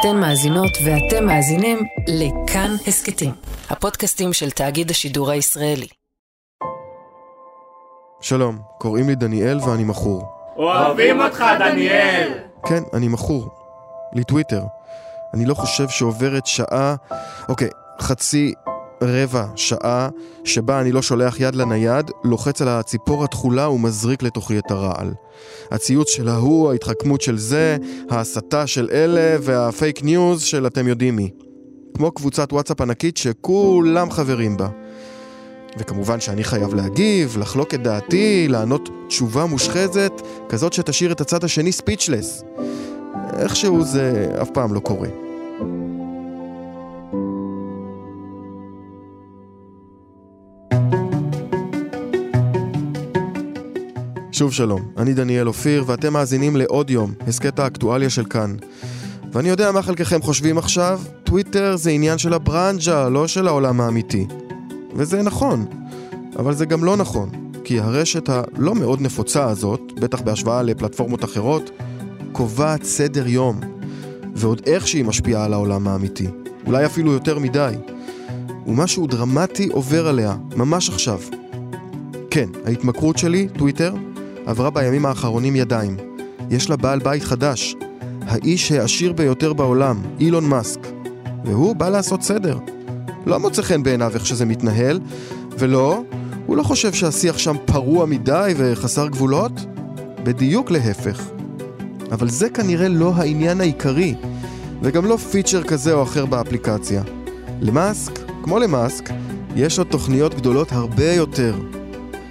אתן מאזינות ואתם מאזינים לכאן הסכתים, הפודקאסטים של תאגיד השידור הישראלי. שלום, קוראים לי דניאל ואני מכור. אוהבים אותך, דניאל! כן, אני מכור. לטוויטר. אני לא חושב שעוברת שעה, אוקיי, חצי, רבע, שעה, שבה אני לא שולח יד לנייד, לוחץ על הציפור התכולה ומזריק לתוכי את הרעל. הציוץ של ההוא, ההתחכמות של זה, ההסתה של אלה והפייק ניוז של אתם יודעים מי. כמו קבוצת וואטסאפ ענקית שכולם חברים בה. וכמובן שאני חייב להגיב, לחלוק את דעתי, לענות תשובה מושחזת, כזאת שתשאיר את הצד השני speechless. איכשהו זה אף פעם לא קורה. שוב שלום, אני דניאל אופיר ואתם מאזינים לעוד יום, הסכת האקטואליה של כאן. ואני יודע מה חלקכם חושבים עכשיו, טוויטר זה עניין של הברנז'ה, לא של העולם האמיתי. וזה נכון, אבל זה גם לא נכון, כי הרשת הלא מאוד נפוצה הזאת, בטח בהשוואה לפלטפורמות אחרות, קובעת סדר יום, ועוד איך שהיא משפיעה על העולם האמיתי, אולי אפילו יותר מדי. ומשהו דרמטי עובר עליה, ממש עכשיו. כן, ההתמכרות שלי, טוויטר, עברה בימים האחרונים ידיים. יש לה בעל בית חדש, האיש העשיר ביותר בעולם, אילון מאסק. והוא בא לעשות סדר. לא מוצא חן בעיניו איך שזה מתנהל, ולא, הוא לא חושב שהשיח שם פרוע מדי וחסר גבולות? בדיוק להפך. אבל זה כנראה לא העניין העיקרי, וגם לא פיצ'ר כזה או אחר באפליקציה. למאסק, כמו למאסק, יש עוד תוכניות גדולות הרבה יותר.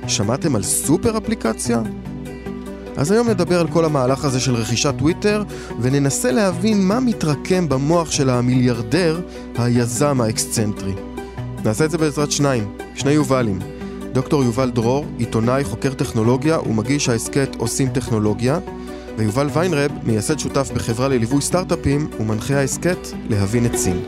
שמעתם על סופר אפליקציה? אז היום נדבר על כל המהלך הזה של רכישת טוויטר, וננסה להבין מה מתרקם במוח של המיליארדר, היזם האקסצנטרי. נעשה את זה בעזרת שניים, שני יובלים. דוקטור יובל דרור, עיתונאי, חוקר טכנולוגיה ומגיש ההסכת עושים טכנולוגיה, ויובל ויינרב, מייסד שותף בחברה לליווי סטארט-אפים ומנחה ההסכת להבין את סין.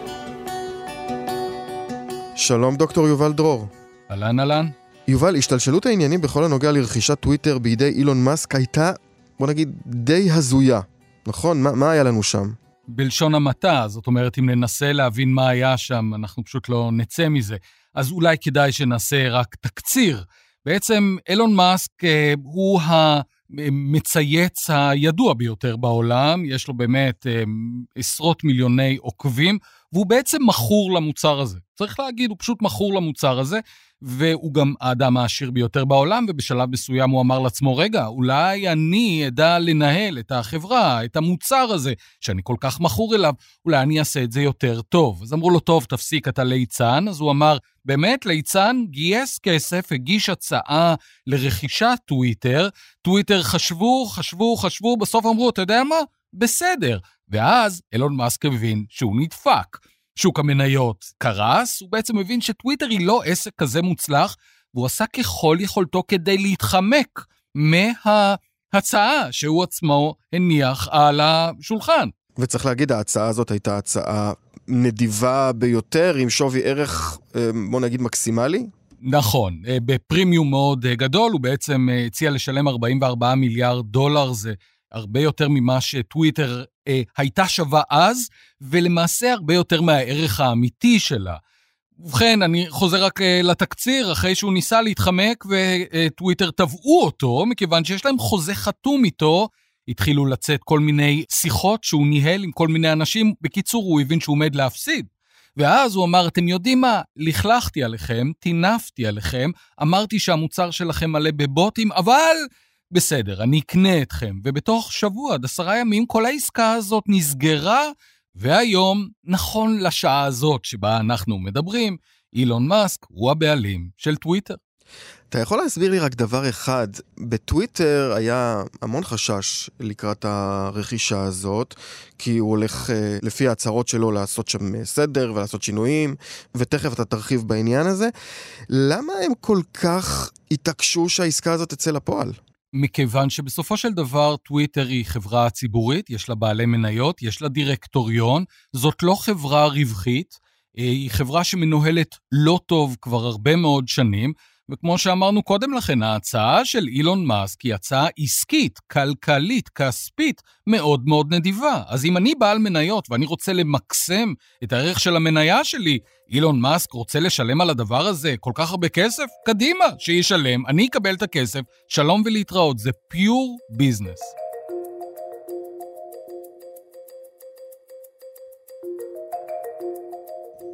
שלום דוקטור יובל דרור. אהלן אהלן. יובל, השתלשלות העניינים בכל הנוגע לרכישת טוויטר בידי אילון מאסק הייתה, בוא נגיד, די הזויה. נכון? מה, מה היה לנו שם? בלשון המעטה, זאת אומרת, אם ננסה להבין מה היה שם, אנחנו פשוט לא נצא מזה. אז אולי כדאי שנעשה רק תקציר. בעצם אילון מאסק אה, הוא המצייץ הידוע ביותר בעולם, יש לו באמת אה, עשרות מיליוני עוקבים, והוא בעצם מכור למוצר הזה. צריך להגיד, הוא פשוט מכור למוצר הזה. והוא גם האדם העשיר ביותר בעולם, ובשלב מסוים הוא אמר לעצמו, רגע, אולי אני אדע לנהל את החברה, את המוצר הזה, שאני כל כך מכור אליו, אולי אני אעשה את זה יותר טוב. אז אמרו לו, טוב, תפסיק, אתה ליצן. אז הוא אמר, באמת, ליצן גייס כסף, הגיש הצעה לרכישת טוויטר, טוויטר חשבו, חשבו, חשבו, בסוף אמרו, אתה יודע מה? בסדר. ואז אילון מאסק הבין שהוא נדפק. שוק המניות קרס, הוא בעצם מבין שטוויטר היא לא עסק כזה מוצלח, והוא עשה ככל יכולתו כדי להתחמק מההצעה שהוא עצמו הניח על השולחן. וצריך להגיד, ההצעה הזאת הייתה הצעה נדיבה ביותר, עם שווי ערך, אה, בוא נגיד, מקסימלי? נכון, אה, בפרימיום מאוד אה, גדול, הוא בעצם הציע לשלם 44 מיליארד דולר, זה הרבה יותר ממה שטוויטר אה, הייתה שווה אז, ולמעשה הרבה יותר מהערך האמיתי שלה. ובכן, אני חוזר רק אה, לתקציר, אחרי שהוא ניסה להתחמק וטוויטר תבעו אותו, מכיוון שיש להם חוזה חתום איתו, התחילו לצאת כל מיני שיחות שהוא ניהל עם כל מיני אנשים. בקיצור, הוא הבין שהוא עומד להפסיד. ואז הוא אמר, אתם יודעים מה? לכלכתי עליכם, טינפתי עליכם, אמרתי שהמוצר שלכם מלא בבוטים, אבל בסדר, אני אקנה אתכם. ובתוך שבוע עד עשרה ימים כל העסקה הזאת נסגרה, והיום, נכון לשעה הזאת שבה אנחנו מדברים, אילון מאסק הוא הבעלים של טוויטר. אתה יכול להסביר לי רק דבר אחד, בטוויטר היה המון חשש לקראת הרכישה הזאת, כי הוא הולך אה, לפי ההצהרות שלו לעשות שם סדר ולעשות שינויים, ותכף אתה תרחיב בעניין הזה. למה הם כל כך התעקשו שהעסקה הזאת תצא לפועל? מכיוון שבסופו של דבר טוויטר היא חברה ציבורית, יש לה בעלי מניות, יש לה דירקטוריון, זאת לא חברה רווחית, אה, היא חברה שמנוהלת לא טוב כבר הרבה מאוד שנים, וכמו שאמרנו קודם לכן, ההצעה של אילון מאסק היא הצעה עסקית, כלכלית, כספית, מאוד מאוד נדיבה. אז אם אני בעל מניות ואני רוצה למקסם את הערך של המניה שלי, אילון מאסק רוצה לשלם על הדבר הזה כל כך הרבה כסף? קדימה, שישלם, אני אקבל את הכסף, שלום ולהתראות, זה פיור ביזנס.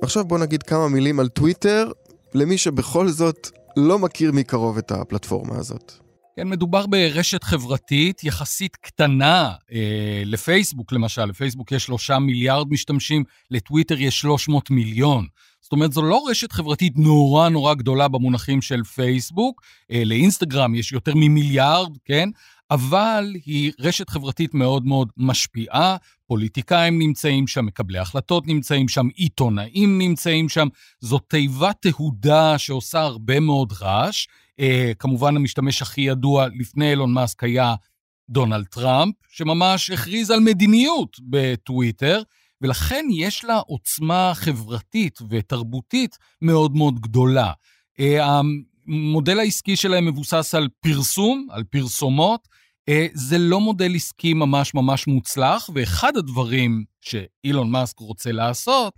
עכשיו בוא נגיד כמה מילים על טוויטר, למי שבכל זאת לא מכיר מקרוב את הפלטפורמה הזאת. כן, מדובר ברשת חברתית יחסית קטנה אה, לפייסבוק, למשל. לפייסבוק יש שלושה מיליארד משתמשים, לטוויטר יש 300 מיליון. זאת אומרת, זו לא רשת חברתית נורא נורא גדולה במונחים של פייסבוק, אה, לאינסטגרם יש יותר ממיליארד, כן? אבל היא רשת חברתית מאוד מאוד משפיעה, פוליטיקאים נמצאים שם, מקבלי החלטות נמצאים שם, עיתונאים נמצאים שם, זו תיבת תהודה שעושה הרבה מאוד רעש. אה, כמובן המשתמש הכי ידוע לפני אילון מאסק היה דונלד טראמפ, שממש הכריז על מדיניות בטוויטר, ולכן יש לה עוצמה חברתית ותרבותית מאוד מאוד גדולה. אה, המודל העסקי שלהם מבוסס על פרסום, על פרסומות. אה, זה לא מודל עסקי ממש ממש מוצלח, ואחד הדברים שאילון מאסק רוצה לעשות,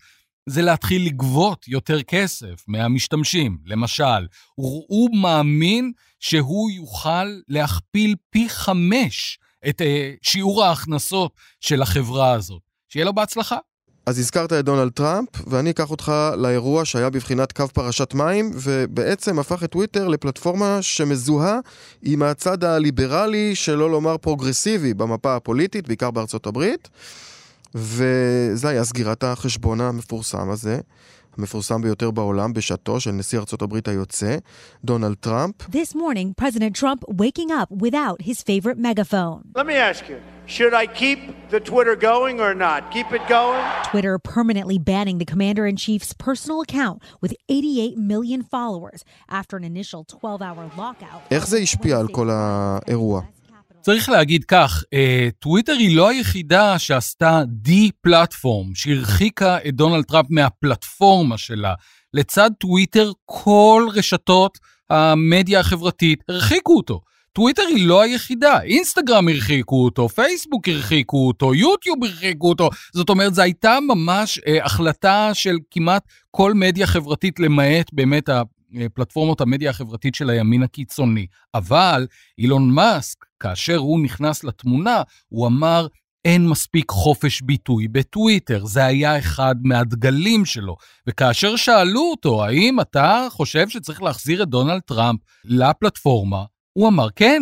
זה להתחיל לגבות יותר כסף מהמשתמשים. למשל, הוא, מאמין שהוא יוכל להכפיל פי חמש את אה, שיעור ההכנסות של החברה הזאת. שיהיה לו בהצלחה. אז הזכרת את דונלד טראמפ, ואני אקח אותך לאירוע שהיה בבחינת קו פרשת מים, ובעצם הפך את טוויטר לפלטפורמה שמזוהה עם הצד הליברלי, שלא לומר פרוגרסיבי, במפה הפוליטית, בעיקר בארצות הברית. וזה היה סגירת החשבון המפורסם הזה. המפורסם ביותר בעולם בשעתו של נשיא ארצות הברית היוצא, דונלד טראמפ. This morning, President Trump waking up without his favorite megaphone. Let me ask you, should I keep the Twitter going or not? Keep it going? Twitter permanently banning the commander-in-chief's personal account with 88 million followers after an initial 12-hour lockout. איך זה השפיע על כל האירוע? צריך להגיד כך, אה, טוויטר היא לא היחידה שעשתה די-פלטפורם, שהרחיקה את דונלד טראמפ מהפלטפורמה שלה. לצד טוויטר, כל רשתות המדיה החברתית הרחיקו אותו. טוויטר היא לא היחידה, אינסטגרם הרחיקו אותו, פייסבוק הרחיקו אותו, יוטיוב הרחיקו אותו. זאת אומרת, זו הייתה ממש אה, החלטה של כמעט כל מדיה חברתית, למעט באמת פלטפורמות המדיה החברתית של הימין הקיצוני. אבל אילון מאסק, כאשר הוא נכנס לתמונה, הוא אמר, אין מספיק חופש ביטוי בטוויטר, זה היה אחד מהדגלים שלו. וכאשר שאלו אותו, האם אתה חושב שצריך להחזיר את דונלד טראמפ לפלטפורמה, הוא אמר כן.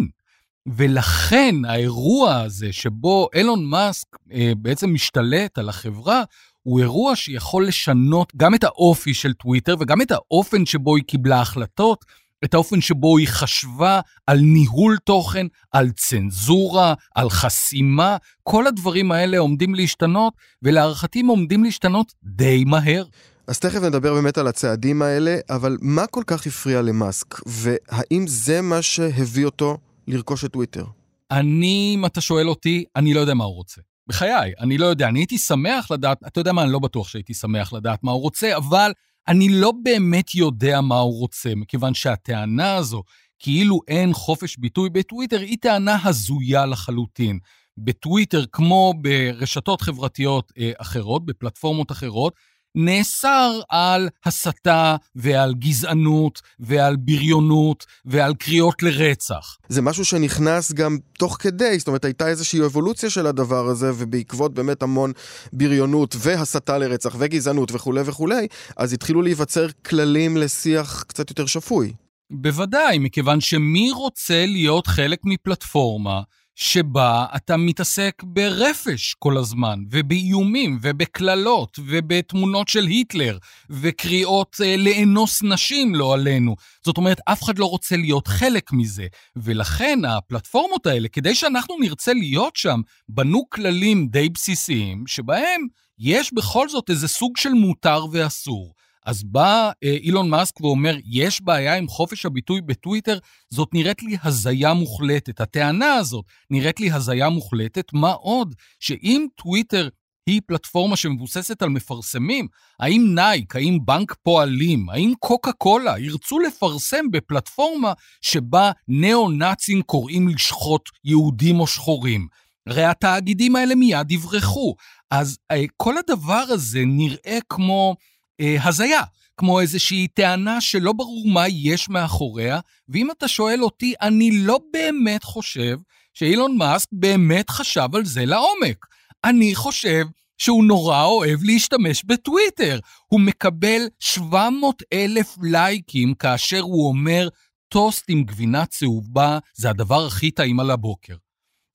ולכן האירוע הזה שבו אילון מאסק אה, בעצם משתלט על החברה, הוא אירוע שיכול לשנות גם את האופי של טוויטר וגם את האופן שבו היא קיבלה החלטות, את האופן שבו היא חשבה על ניהול תוכן, על צנזורה, על חסימה, כל הדברים האלה עומדים להשתנות, ולהערכתי הם עומדים להשתנות די מהר. אז תכף נדבר באמת על הצעדים האלה, אבל מה כל כך הפריע למאסק, והאם זה מה שהביא אותו לרכוש את טוויטר? אני, אם אתה שואל אותי, אני לא יודע מה הוא רוצה. בחיי, אני לא יודע, אני הייתי שמח לדעת, אתה יודע מה, אני לא בטוח שהייתי שמח לדעת מה הוא רוצה, אבל אני לא באמת יודע מה הוא רוצה, מכיוון שהטענה הזו, כאילו אין חופש ביטוי בטוויטר, היא טענה הזויה לחלוטין. בטוויטר, כמו ברשתות חברתיות אה, אחרות, בפלטפורמות אחרות, נאסר על הסתה ועל גזענות ועל בריונות ועל קריאות לרצח. זה משהו שנכנס גם תוך כדי, זאת אומרת הייתה איזושהי אבולוציה של הדבר הזה ובעקבות באמת המון בריונות והסתה לרצח וגזענות וכולי וכולי, אז התחילו להיווצר כללים לשיח קצת יותר שפוי. בוודאי, מכיוון שמי רוצה להיות חלק מפלטפורמה שבה אתה מתעסק ברפש כל הזמן, ובאיומים, ובקללות, ובתמונות של היטלר, וקריאות אה, לאנוס נשים, לא עלינו. זאת אומרת, אף אחד לא רוצה להיות חלק מזה. ולכן הפלטפורמות האלה, כדי שאנחנו נרצה להיות שם, בנו כללים די בסיסיים, שבהם יש בכל זאת איזה סוג של מותר ואסור. אז בא אה, אילון מאסק ואומר, יש בעיה עם חופש הביטוי בטוויטר, זאת נראית לי הזיה מוחלטת. הטענה הזאת נראית לי הזיה מוחלטת. מה עוד? שאם טוויטר היא פלטפורמה שמבוססת על מפרסמים? האם נייק, האם בנק פועלים, האם קוקה קולה ירצו לפרסם בפלטפורמה שבה ניאו-נאצים קוראים לשחוט יהודים או שחורים? הרי התאגידים האלה מיד יברחו. אז אה, כל הדבר הזה נראה כמו אה, הזיה, כמו איזושהי טענה שלא ברור מה יש מאחוריה, ואם אתה שואל אותי, אני לא באמת חושב שאילון מאסק באמת חשב על זה לעומק. אני חושב שהוא נורא אוהב להשתמש בטוויטר. הוא מקבל 700 אלף לייקים כאשר הוא אומר, טוסט עם גבינה צהובה זה הדבר הכי טעים על הבוקר.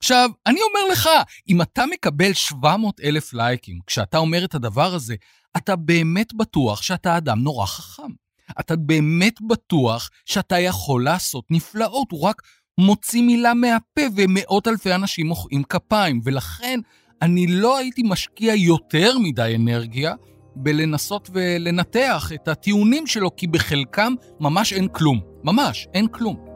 עכשיו, אני אומר לך, אם אתה מקבל 700 אלף לייקים כשאתה אומר את הדבר הזה, אתה באמת בטוח שאתה אדם נורא חכם. אתה באמת בטוח שאתה יכול לעשות נפלאות, הוא רק מוציא מילה מהפה ומאות אלפי אנשים מוחאים כפיים, ולכן אני לא הייתי משקיע יותר מדי אנרגיה בלנסות ולנתח את הטיעונים שלו, כי בחלקם ממש אין כלום. ממש, אין כלום.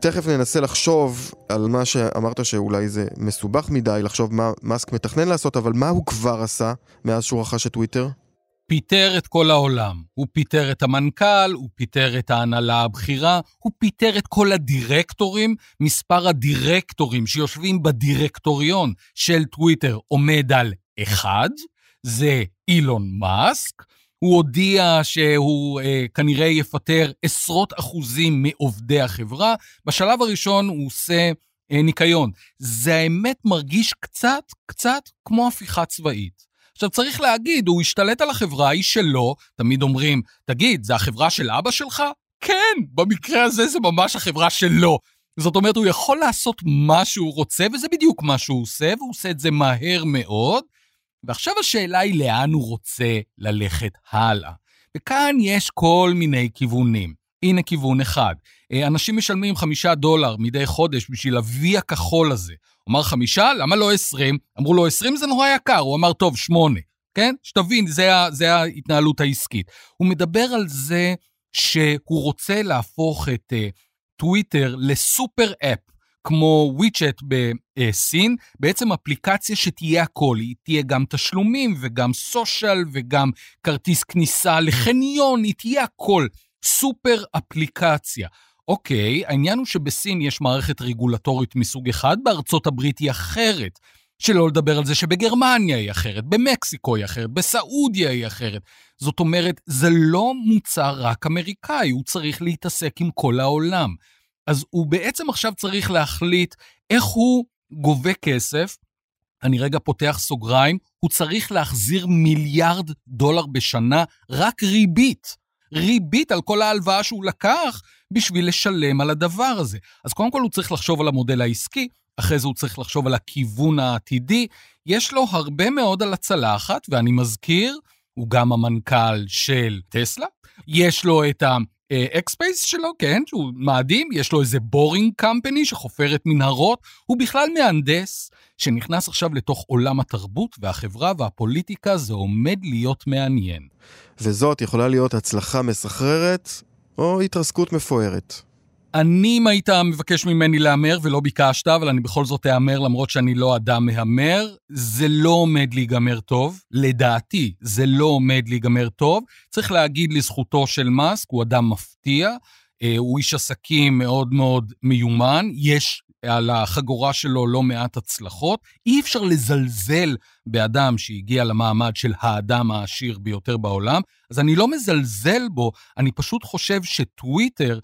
תכף ננסה לחשוב על מה שאמרת שאולי זה מסובך מדי לחשוב מה מאסק מתכנן לעשות, אבל מה הוא כבר עשה מאז שהוא רכש את טוויטר? פיטר את כל העולם. הוא פיטר את המנכ"ל, הוא פיטר את ההנהלה הבכירה, הוא פיטר את כל הדירקטורים. מספר הדירקטורים שיושבים בדירקטוריון של טוויטר עומד על אחד, זה אילון מאסק. הוא הודיע שהוא אה, כנראה יפטר עשרות אחוזים מעובדי החברה. בשלב הראשון הוא עושה אה, ניקיון. זה האמת מרגיש קצת, קצת כמו הפיכה צבאית. עכשיו צריך להגיד, הוא השתלט על החברה, היא שלו, תמיד אומרים, תגיד, זה החברה של אבא שלך? כן, במקרה הזה זה ממש החברה שלו. זאת אומרת, הוא יכול לעשות מה שהוא רוצה, וזה בדיוק מה שהוא עושה, והוא עושה את זה מהר מאוד. ועכשיו השאלה היא לאן הוא רוצה ללכת הלאה. וכאן יש כל מיני כיוונים. הנה כיוון אחד. אה, אנשים משלמים חמישה דולר מדי חודש בשביל ה-V הכחול הזה. הוא אמר חמישה, למה לא עשרים? אמרו לו עשרים זה נורא יקר, הוא אמר טוב, שמונה. כן? שתבין, זה, זה ההתנהלות העסקית. הוא מדבר על זה שהוא רוצה להפוך את uh, טוויטר לסופר אפ. כמו וויצ'ט בסין, בעצם אפליקציה שתהיה הכל, היא תהיה גם תשלומים וגם סושיאל וגם כרטיס כניסה לחניון, היא תהיה הכל, סופר אפליקציה. אוקיי, העניין הוא שבסין יש מערכת רגולטורית מסוג אחד, בארצות הברית היא אחרת. שלא לדבר על זה שבגרמניה היא אחרת, במקסיקו היא אחרת, בסעודיה היא אחרת. זאת אומרת, זה לא מוצר רק אמריקאי, הוא צריך להתעסק עם כל העולם. אז הוא בעצם עכשיו צריך להחליט איך הוא גובה כסף. אני רגע פותח סוגריים, הוא צריך להחזיר מיליארד דולר בשנה, רק ריבית. ריבית על כל ההלוואה שהוא לקח בשביל לשלם על הדבר הזה. אז קודם כל הוא צריך לחשוב על המודל העסקי, אחרי זה הוא צריך לחשוב על הכיוון העתידי. יש לו הרבה מאוד על הצלחת, ואני מזכיר, הוא גם המנכ"ל של טסלה. יש לו את ה... XSpace שלו, כן, שהוא מאדים, יש לו איזה Boring Company שחופרת מנהרות, הוא בכלל מהנדס שנכנס עכשיו לתוך עולם התרבות והחברה והפוליטיקה, זה עומד להיות מעניין. וזאת יכולה להיות הצלחה מסחררת או התרסקות מפוארת. אני, אם היית מבקש ממני להמר, ולא ביקשת, אבל אני בכל זאת אהמר למרות שאני לא אדם מהמר, זה לא עומד להיגמר טוב. לדעתי, זה לא עומד להיגמר טוב. צריך להגיד לזכותו של מאסק, הוא אדם מפתיע, אה, הוא איש עסקים מאוד מאוד מיומן, יש על החגורה שלו לא מעט הצלחות. אי אפשר לזלזל באדם שהגיע למעמד של האדם העשיר ביותר בעולם, אז אני לא מזלזל בו, אני פשוט חושב שטוויטר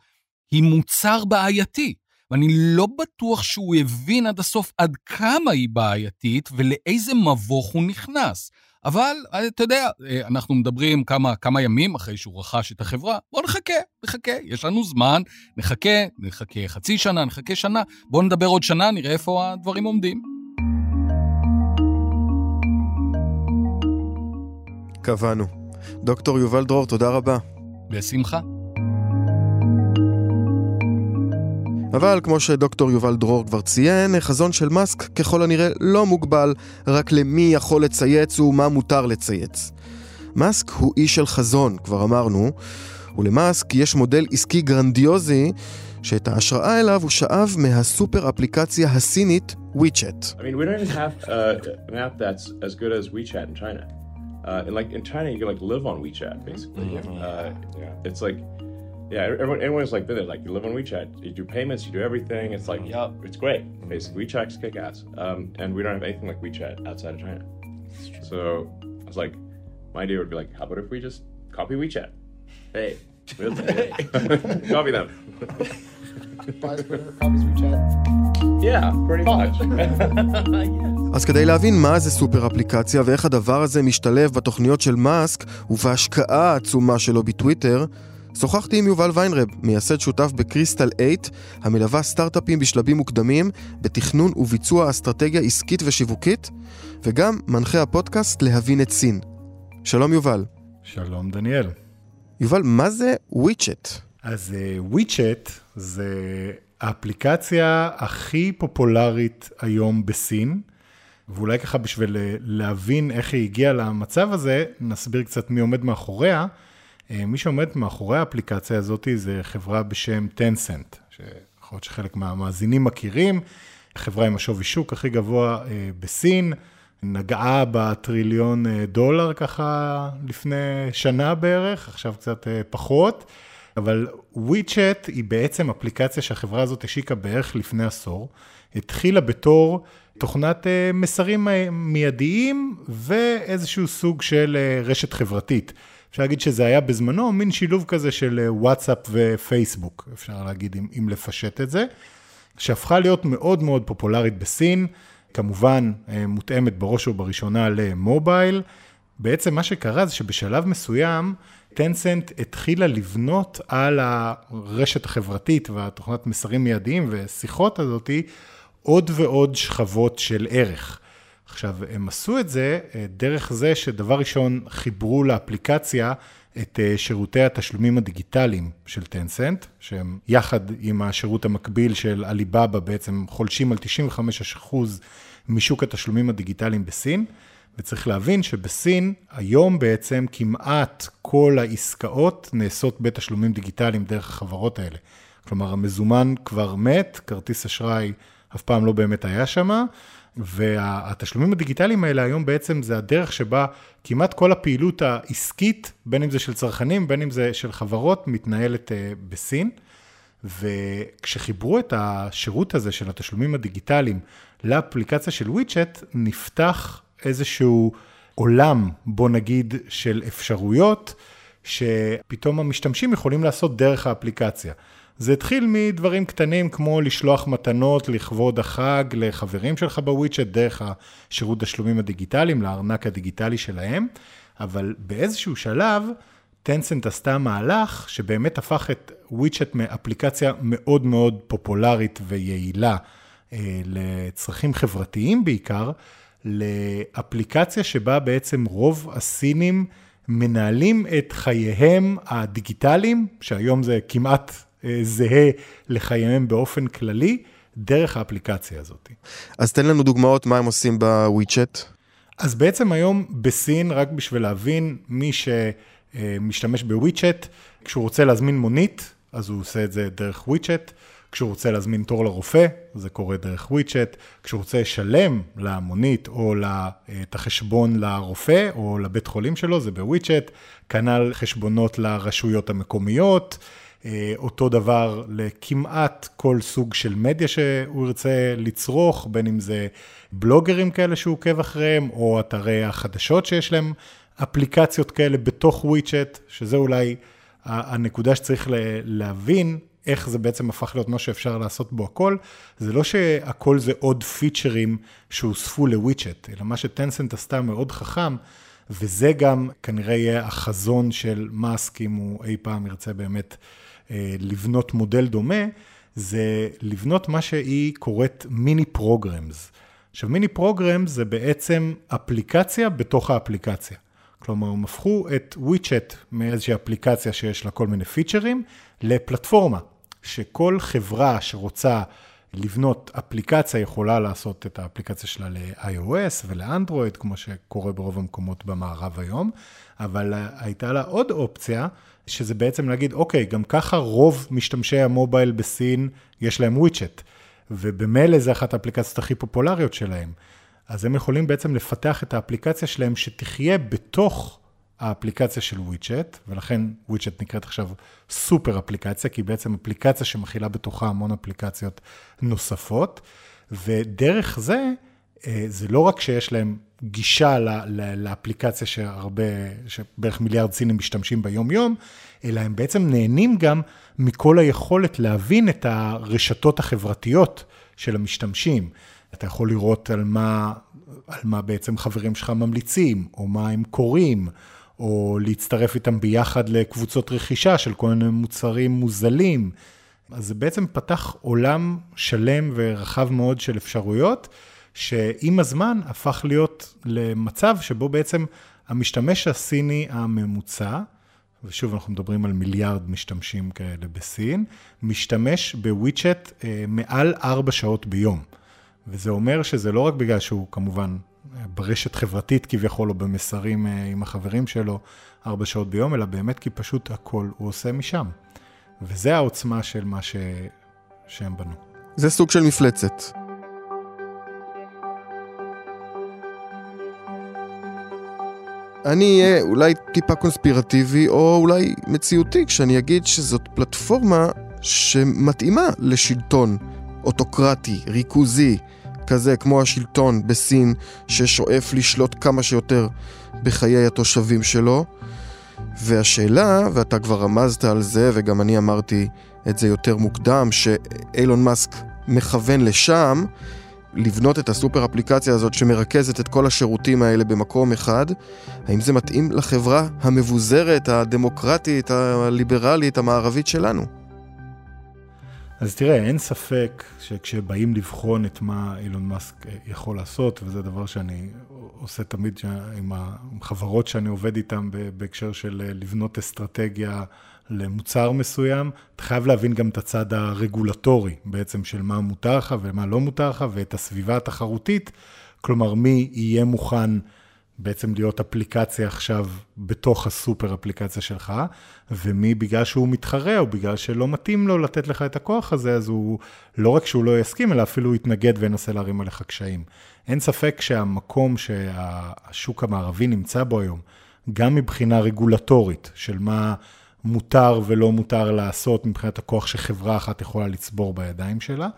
היא מוצר בעייתי. ואני לא בטוח שהוא הבין עד הסוף עד כמה היא בעייתית ולאיזה מבוך הוא נכנס. אבל, אתה יודע, אנחנו מדברים כמה, כמה ימים אחרי שהוא רכש את החברה, בואו נחכה, נחכה, יש לנו זמן, נחכה, נחכה חצי שנה, נחכה שנה, בואו נדבר עוד שנה, נראה איפה הדברים עומדים. קבענו. דוקטור יובל דרור, תודה רבה. בשמחה. אבל כמו שדוקטור יובל דרור כבר ציין, החזון של מאסק ככל הנראה לא מוגבל רק למי יכול לצייץ ומה מותר לצייץ. מאסק הוא איש של חזון, כבר אמרנו, ולמאסק יש מודל עסקי גרנדיוזי שאת ההשראה אליו הוא שאב מהסופר אפליקציה הסינית WeChat. I mean, we don't even have uh, an app that's as good as WeChat in China. Uh, and like in China, you can like live on WeChat basically. Uh, yeah, it's like, yeah, everyone, everyone's like, they're like, you live on WeChat, you do payments, you do everything. It's like, yeah, it's great. Basically, WeChat's kick ass. Um, and we don't have anything like WeChat outside of China. So I was like, my idea would be like, how about if we just copy WeChat? Hey, we'll hey. copy them. Yeah, pretty much. אז כדי להבין מה זה סופר אפליקציה ואיך הדבר הזה משתלב בתוכניות של מאסק ובהשקעה העצומה שלו בטוויטר, שוחחתי עם יובל ויינרב, מייסד שותף בקריסטל 8, המלווה סטארט-אפים בשלבים מוקדמים, בתכנון וביצוע אסטרטגיה עסקית ושיווקית, וגם מנחה הפודקאסט להבין את סין. שלום יובל. שלום דניאל. יובל, מה זה וויצ'ט? אז וויצ'ט זה האפליקציה הכי פופולרית היום בסין, ואולי ככה בשביל להבין איך היא הגיעה למצב הזה, נסביר קצת מי עומד מאחוריה. מי שעומד מאחורי האפליקציה הזאת זה חברה בשם טנסנט, שיכול להיות שחלק מהמאזינים מכירים, חברה עם השווי שוק הכי גבוה בסין, נגעה בטריליון דולר ככה לפני שנה בערך, עכשיו קצת פחות. אבל WeChat היא בעצם אפליקציה שהחברה הזאת השיקה בערך לפני עשור. התחילה בתור תוכנת מסרים מיידיים ואיזשהו סוג של רשת חברתית. אפשר להגיד שזה היה בזמנו מין שילוב כזה של וואטסאפ ופייסבוק, אפשר להגיד אם, אם לפשט את זה, שהפכה להיות מאוד מאוד פופולרית בסין, כמובן מותאמת בראש ובראשונה למובייל. בעצם מה שקרה זה שבשלב מסוים, טנסנט התחילה לבנות על הרשת החברתית והתוכנת מסרים מיידיים ושיחות הזאתי עוד ועוד שכבות של ערך. עכשיו, הם עשו את זה דרך זה שדבר ראשון חיברו לאפליקציה את שירותי התשלומים הדיגיטליים של טנסנט, שהם יחד עם השירות המקביל של עליבאבא בעצם חולשים על 95% משוק התשלומים הדיגיטליים בסין. וצריך להבין שבסין היום בעצם כמעט כל העסקאות נעשות בתשלומים דיגיטליים דרך החברות האלה. כלומר, המזומן כבר מת, כרטיס אשראי אף פעם לא באמת היה שם, והתשלומים הדיגיטליים האלה היום בעצם זה הדרך שבה כמעט כל הפעילות העסקית, בין אם זה של צרכנים, בין אם זה של חברות, מתנהלת בסין. וכשחיברו את השירות הזה של התשלומים הדיגיטליים לאפליקציה של וויצ'ט, נפתח איזשהו עולם, בוא נגיד, של אפשרויות, שפתאום המשתמשים יכולים לעשות דרך האפליקציה. זה התחיל מדברים קטנים כמו לשלוח מתנות לכבוד החג לחברים שלך בוויצ'ט דרך השירות תשלומים הדיגיטליים, לארנק הדיגיטלי שלהם, אבל באיזשהו שלב, טנסנט עשתה מהלך שבאמת הפך את וויצ'ט מאפליקציה מאוד מאוד פופולרית ויעילה לצרכים חברתיים בעיקר, לאפליקציה שבה בעצם רוב הסינים מנהלים את חייהם הדיגיטליים, שהיום זה כמעט זהה לחייהם באופן כללי, דרך האפליקציה הזאת. אז תן לנו דוגמאות מה הם עושים בוויצ'ט. אז בעצם היום בסין, רק בשביל להבין, מי שמשתמש בוויצ'ט, כשהוא רוצה להזמין מונית, אז הוא עושה את זה דרך וויצ'ט. כשהוא רוצה להזמין תור לרופא, זה קורה דרך וויצ'ט, כשהוא רוצה לשלם למונית או את החשבון לרופא או לבית חולים שלו, זה בוויצ'ט, כנ"ל חשבונות לרשויות המקומיות, אותו דבר לכמעט כל סוג של מדיה שהוא ירצה לצרוך, בין אם זה בלוגרים כאלה שהוא עוקב אחריהם, או אתרי החדשות שיש להם אפליקציות כאלה בתוך וויצ'ט, שזה אולי הנקודה שצריך להבין. איך זה בעצם הפך להיות מה שאפשר לעשות בו הכל, זה לא שהכל זה עוד פיצ'רים שהוספו לוויצ'ט, אלא מה שטנסנט עשתה מאוד חכם, וזה גם כנראה יהיה החזון של מאסק, אם הוא אי פעם ירצה באמת אה, לבנות מודל דומה, זה לבנות מה שהיא קוראת mini programs. עכשיו, mini programs זה בעצם אפליקציה בתוך האפליקציה. כלומר, הם הפכו את וויצ'ט מאיזושהי אפליקציה שיש לה כל מיני פיצ'רים, לפלטפורמה. שכל חברה שרוצה לבנות אפליקציה, יכולה לעשות את האפליקציה שלה ל-iOS ולאנדרואיד, כמו שקורה ברוב המקומות במערב היום, אבל הייתה לה עוד אופציה, שזה בעצם להגיד, אוקיי, גם ככה רוב משתמשי המובייל בסין, יש להם וויצ'ט, ובמילא זה אחת האפליקציות הכי פופולריות שלהם. אז הם יכולים בעצם לפתח את האפליקציה שלהם שתחיה בתוך האפליקציה של וויצ'ט, ולכן וויצ'ט נקראת עכשיו סופר אפליקציה, כי היא בעצם אפליקציה שמכילה בתוכה המון אפליקציות נוספות, ודרך זה, אה, זה לא רק שיש להם גישה לאפליקציה שהרבה, שבערך מיליארד סינים משתמשים ביום-יום, אלא הם בעצם נהנים גם מכל היכולת להבין את הרשתות החברתיות של המשתמשים. אתה יכול לראות על מה, על מה בעצם חברים שלך ממליצים, או מה הם קוראים, או להצטרף איתם ביחד לקבוצות רכישה של כל מיני מוצרים מוזלים. אז זה בעצם פתח עולם שלם ורחב מאוד של אפשרויות, שעם הזמן הפך להיות למצב שבו בעצם המשתמש הסיני הממוצע, ושוב, אנחנו מדברים על מיליארד משתמשים כאלה בסין, משתמש בוויצ'ט אה, מעל ארבע שעות ביום. וזה אומר שזה לא רק בגלל שהוא כמובן ברשת חברתית כביכול, או במסרים אה, עם החברים שלו ארבע שעות ביום, אלא באמת כי פשוט הכל הוא עושה משם. וזה העוצמה של מה ש... שהם בנו. זה סוג של מפלצת. אני אהיה אולי טיפה קונספירטיבי, או אולי מציאותי, כשאני אגיד שזאת פלטפורמה שמתאימה לשלטון אוטוקרטי, ריכוזי, כזה כמו השלטון בסין, ששואף לשלוט כמה שיותר בחיי התושבים שלו. והשאלה, ואתה כבר רמזת על זה, וגם אני אמרתי את זה יותר מוקדם, שאילון מאסק מכוון לשם, לבנות את הסופר אפליקציה הזאת שמרכזת את כל השירותים האלה במקום אחד, האם זה מתאים לחברה המבוזרת, הדמוקרטית, הליברלית, המערבית שלנו? אז תראה, אין ספק שכשבאים לבחון את מה אילון מאסק יכול לעשות, וזה דבר שאני עושה תמיד עם החברות שאני עובד איתן בהקשר של לבנות אסטרטגיה למוצר מסוים, אתה חייב להבין גם את הצד הרגולטורי בעצם של מה מותר לך ומה לא מותר לך, ואת הסביבה התחרותית, כלומר מי יהיה מוכן בעצם להיות אפליקציה עכשיו בתוך הסופר אפליקציה שלך, ומי בגלל שהוא מתחרה או בגלל שלא מתאים לו לתת לך את הכוח הזה, אז הוא לא רק שהוא לא יסכים, אלא אפילו יתנגד וינסה להרים עליך קשיים. אין ספק שהמקום שהשוק המערבי נמצא בו היום, גם מבחינה רגולטורית של מה מותר ולא מותר לעשות מבחינת הכוח שחברה אחת יכולה לצבור בידיים שלה,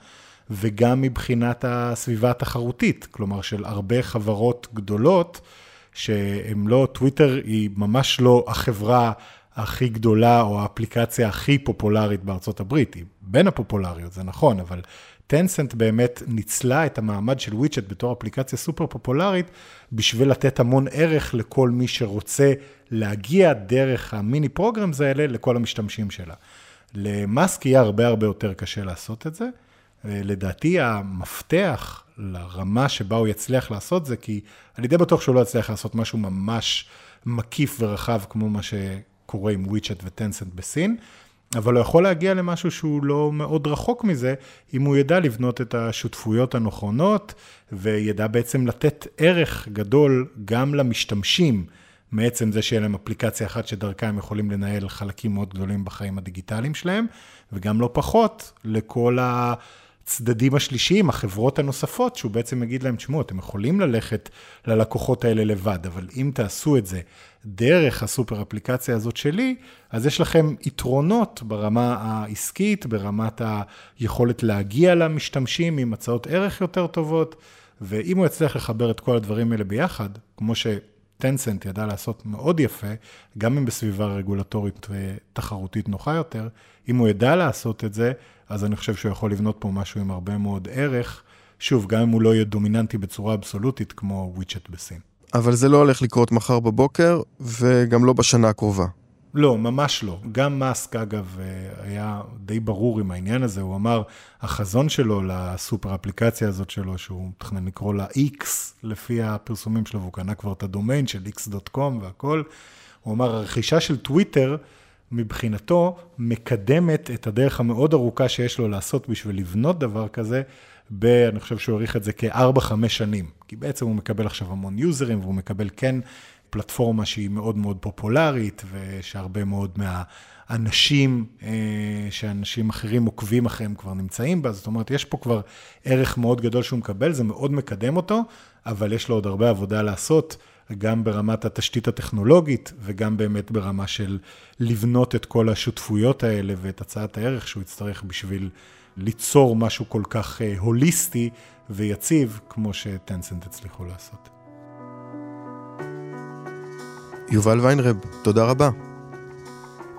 וגם מבחינת הסביבה התחרותית, כלומר של הרבה חברות גדולות, שהם לא, טוויטר היא ממש לא החברה הכי גדולה או האפליקציה הכי פופולרית בארצות הברית, היא בין הפופולריות, זה נכון, אבל טנסנט באמת ניצלה את המעמד של וויצ'ט בתור אפליקציה סופר פופולרית, בשביל לתת המון ערך לכל מי שרוצה להגיע דרך ה mini programs האלה לכל המשתמשים שלה. למאסק יהיה הרבה הרבה יותר קשה לעשות את זה. לדעתי המפתח לרמה שבה הוא יצליח לעשות זה, כי אני די בטוח שהוא לא יצליח לעשות משהו ממש מקיף ורחב כמו מה שקורה עם וויצ'ט וטנסנט בסין, אבל הוא יכול להגיע למשהו שהוא לא מאוד רחוק מזה, אם הוא ידע לבנות את השותפויות הנכונות, וידע בעצם לתת ערך גדול גם למשתמשים, מעצם זה שיהיה להם אפליקציה אחת שדרכה הם יכולים לנהל חלקים מאוד גדולים בחיים הדיגיטליים שלהם, וגם לא פחות לכל ה... הצדדים השלישיים, החברות הנוספות, שהוא בעצם יגיד להם, תשמעו, אתם יכולים ללכת ללקוחות האלה לבד, אבל אם תעשו את זה דרך הסופר אפליקציה הזאת שלי, אז יש לכם יתרונות ברמה העסקית, ברמת היכולת להגיע למשתמשים עם הצעות ערך יותר טובות, ואם הוא יצליח לחבר את כל הדברים האלה ביחד, כמו ש... טנסנט ידע לעשות מאוד יפה, גם אם בסביבה רגולטורית ותחרותית נוחה יותר, אם הוא ידע לעשות את זה, אז אני חושב שהוא יכול לבנות פה משהו עם הרבה מאוד ערך. שוב, גם אם הוא לא יהיה דומיננטי בצורה אבסולוטית כמו וויצ'ט בסין. אבל זה לא הולך לקרות מחר בבוקר, וגם לא בשנה הקרובה. לא, ממש לא. גם מאסק, אגב, היה די ברור עם העניין הזה. הוא אמר, החזון שלו לסופר אפליקציה הזאת שלו, שהוא מתכנן לקרוא לה X, לפי הפרסומים שלו, והוא קנה כבר את הדומיין של x.com והכל, הוא אמר, הרכישה של טוויטר מבחינתו מקדמת את הדרך המאוד ארוכה שיש לו לעשות בשביל לבנות דבר כזה, ב, אני חושב שהוא העריך את זה כארבע-חמש שנים. כי בעצם הוא מקבל עכשיו המון יוזרים, והוא מקבל כן פלטפורמה שהיא מאוד מאוד פופולרית, ושהרבה מאוד מהאנשים, אה, שאנשים אחרים עוקבים אחריהם כבר נמצאים בה, זאת אומרת, יש פה כבר ערך מאוד גדול שהוא מקבל, זה מאוד מקדם אותו, אבל יש לו עוד הרבה עבודה לעשות. גם ברמת התשתית הטכנולוגית וגם באמת ברמה של לבנות את כל השותפויות האלה ואת הצעת הערך שהוא יצטרך בשביל ליצור משהו כל כך אה, הוליסטי ויציב, כמו שטנסנט הצליחו לעשות. יובל ויינרב, תודה רבה.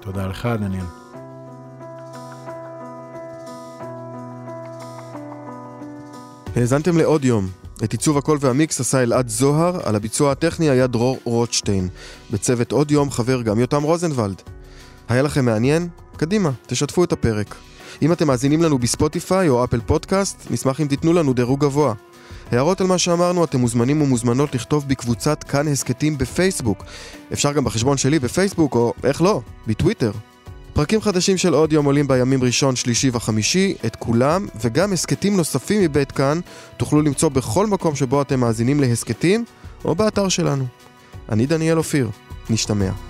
תודה לך, דניאל. האזנתם לעוד יום. את עיצוב הקול והמיקס עשה אלעד זוהר, על הביצוע הטכני היה דרור רוטשטיין. בצוות עוד יום חבר גם יותם רוזנבלד. היה לכם מעניין? קדימה, תשתפו את הפרק. אם אתם מאזינים לנו בספוטיפיי או אפל פודקאסט, נשמח אם תיתנו לנו דירוג גבוה. הערות על מה שאמרנו אתם מוזמנים ומוזמנות לכתוב בקבוצת כאן הסכתים בפייסבוק. אפשר גם בחשבון שלי בפייסבוק, או איך לא, בטוויטר. פרקים חדשים של עוד יום עולים בימים ראשון, שלישי וחמישי, את כולם, וגם הסכתים נוספים מבית כאן, תוכלו למצוא בכל מקום שבו אתם מאזינים להסכתים, או באתר שלנו. אני דניאל אופיר, נשתמע.